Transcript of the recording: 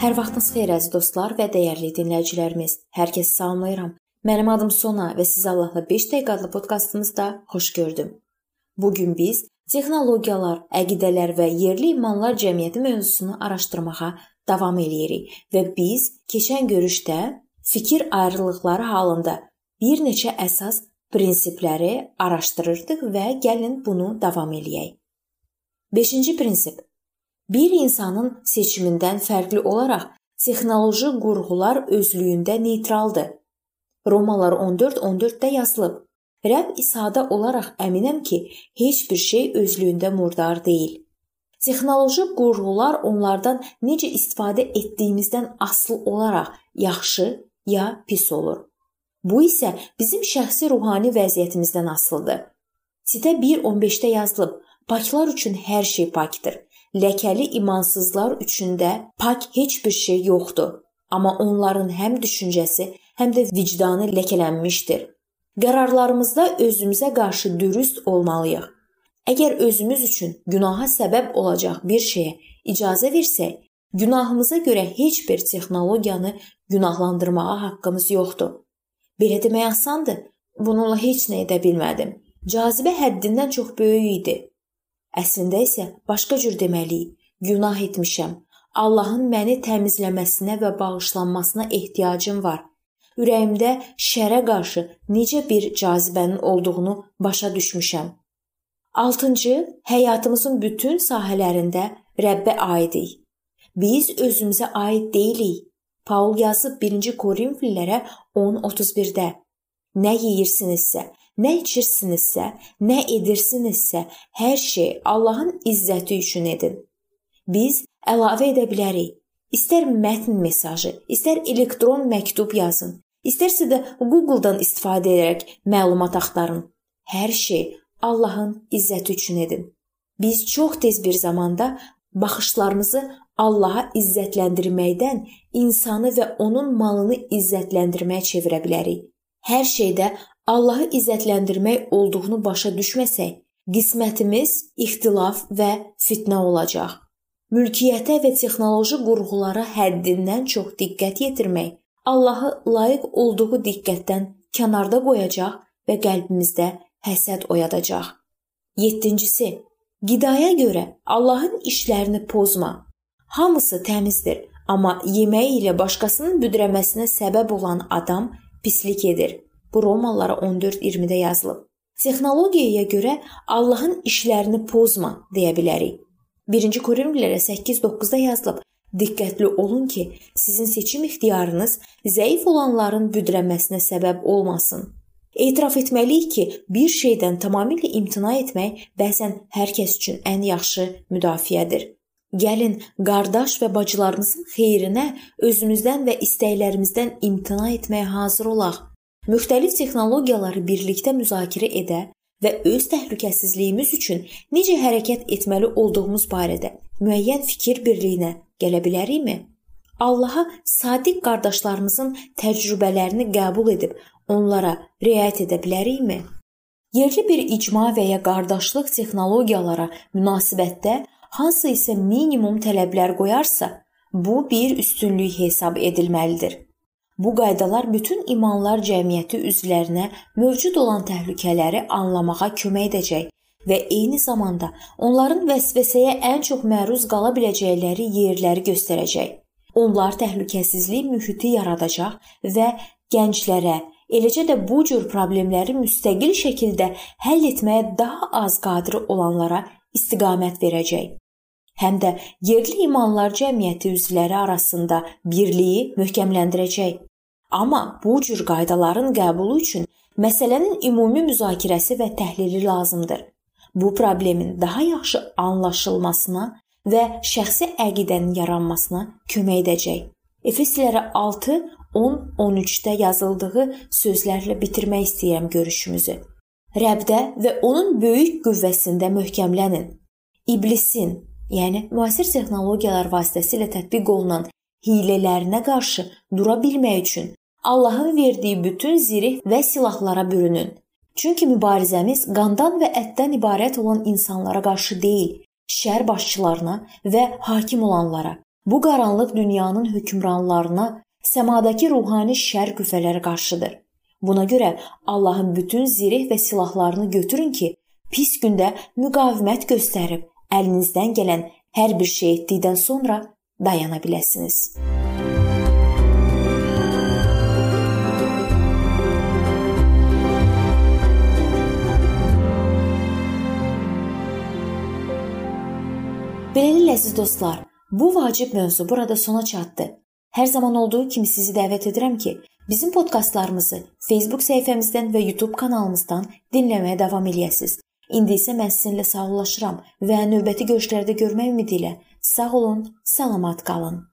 Hər vaxtınız xeyir əziz dostlar və dəyərli dinləyicilərimiz. Hər kəsi salamlayıram. Mənim adım Sona və sizi Allahla 5 dəqiqə adlı podkastımızda xoş gördüm. Bu gün biz texnologiyalar, əqidələr və yerli imanlar cəmiyyəti mövzusunu araşdırmağa davam eləyirik və biz keçən görüşdə fikir ayrılıqları halında bir neçə əsas prinsipləri araşdırırdıq və gəlin bunu davam eləyək. 5-ci prinsip Bir insanın seçimindən fərqli olaraq texnoloji qurğular özlüyündə neytraldır. Romalılar 14:14-də yazılıb. Rəbb İsa'da olaraq əminəm ki, heç bir şey özlüyündə murdar deyil. Texnoloji qurğular onlardan necə istifadə etdiyimizdən asılı olaraq yaxşı ya pis olur. Bu isə bizim şəxsi ruhani vəziyyətimizdən asılıdır. Sitə 1:15-də yazılıb: Paklar üçün hər şey pakdır ləkəli imansızlar üçün də pak heç bir şey yoxdur. Amma onların həm düşüncəsi, həm də vicdanı ləkələnmişdir. Qərarlarımızda özümüzə qarşı dürüst olmalıyıq. Əgər özümüz üçün günaha səbəb olacaq bir şeyə icazə versək, günahımıza görə heç bir texnologiyanı günahlandırmağa haqqımız yoxdur. Belə demək asandır. Bununla heç nə edə bilmədim. Cazibə həddindən çox böyük idi. Əslində isə başqa cür deməliyik. Günah etmişəm. Allahın məni təmizləməsinə və bağışlanmasına ehtiyacım var. Ürəyimdə şərə qarşı necə bir cazibənin olduğunu başa düşmüşəm. 6-cı, həyatımızın bütün sahələrində Rəbbə aidik. Biz özümüzə aid deyilik. Paul yazıb 1-ci Korinfillərə 10:31-də. Nə yeyirsinizsə, Nə içirsinizsə, nə edirsinizsə, hər şey Allahın izzəti üçün edin. Biz əlavə edə bilərik. İstər mətn mesajı, istər elektron məktub yazın, istərsə də Google-dan istifadə edərək məlumat axtarın. Hər şey Allahın izzəti üçün edin. Biz çox tez bir zamanda baxışlarımızı Allaha izzətləndirməkdən insanı və onun malını izzətləndirməyə çevirə bilərik. Hər şeydə Allahı izzətləndirmək olduğunu başa düşməsək, qismətimiz ixtilaf və fitnə olacaq. Mülkiyyətə və texnoloji qurğulara həddindən çox diqqət yetirmək Allahı layiq olduğu diqqətdən kənarda qoyacaq və qəlbimizdə həsəd oyadacaq. 7-cisi Qidaya görə Allahın işlərini pozma. Hamısı təmizdir, amma yeməyi ilə başqasının büdrəməsinə səbəb olan adam pislik edir. Bu Romalılara 14:20-də yazılıb. Texnologiyaya görə Allahın işlərini pozma deyə bilərik. 1-ci Korinlilərə 8:9-da yazılıb: Diqqətli olun ki, sizin seçim ixtiyarınız zəif olanların büdrənməsinə səbəb olmasın. Etiraf etməliyik ki, bir şeydən tamamilə imtina etmək bəzən hər kəs üçün ən yaxşı müdafiədir. Gəlin qardaş və bacılarımızın xeyrinə özümüzdən və istəklərimizdən imtina etməyə hazır olaq müxtəlif texnologiyaları birlikdə müzakirə edə və öz təhlükəsizliyimiz üçün necə hərəkət etməli olduğumuz barədə müəyyən fikir birliyinə gələ bilərikmi? Allaha sadiq qardaşlarımızın təcrübələrini qəbul edib onlara riayət edə bilərikmi? Yerli bir icma və ya qardaşlıq texnologiyalara münasibətdə hansı isə minimum tələblər qoyarsa, bu bir üstünlük hesab edilməlidir. Bu qaydalar bütün imanlar cəmiyyəti üzvlərinə mövcud olan təhlükələri anlamağa kömək edəcək və eyni zamanda onların vəsvəsəyə ən çox məruz qala biləcəkləri yerləri göstərəcək. Onlar təhlükəsizlik mühiti yaradacaq və gənclərə, eləcə də bu cür problemləri müstəqil şəkildə həll etməyə daha az qadir olanlara istiqamət verəcək həm də yerli imanlar cəmiyyəti üzvləri arasında birliyi möhkəmləndirəcək. Amma bu cür qaydaların qəbulu üçün məsələnin ümumi müzakirəsi və təhlili lazımdır. Bu problemin daha yaxşı anlaşılmasına və şəxsi əqidənin yaranmasına kömək edəcək. Efeslilərə 6 10-13-də yazıldığı sözlərlə bitirmək istəyirəm görüşümüzü. Rəbdə və onun böyük qüvvəsində möhkəmlənin. İblisin, yəni müasir texnologiyalar vasitəsilə tətbiq olunan hilələrinə qarşı dura bilmək üçün Allahın verdiyi bütün zirih və silahlara bürünün. Çünki mübarizəmiz qandan və ətdən ibarət olan insanlara qarşı deyil, şər başçılarına və hakim olanlara, bu qaranlıq dünyanın hökmranlarına səmadakı ruhani şər qüvvələri qarşıdır. Buna görə Allahın bütün zireh və silahlarını götürün ki, pis gündə müqavimət göstərib əlinizdən gələn hər bir şey etdikdən sonra dayana biləsiniz. Beləliklə əziz dostlar, bu vacib mövzu burada sona çatdı. Hər zaman olduğu kimi sizi dəvət edirəm ki, bizim podkastlarımızı Facebook səhifəmizdən və YouTube kanalımızdan dinləməyə davam eləyəsiniz. İndi isə mən sizinlə sağollaşıram və növbəti görüşlərdə görmək ümidi ilə sağ olun, salamat qalın.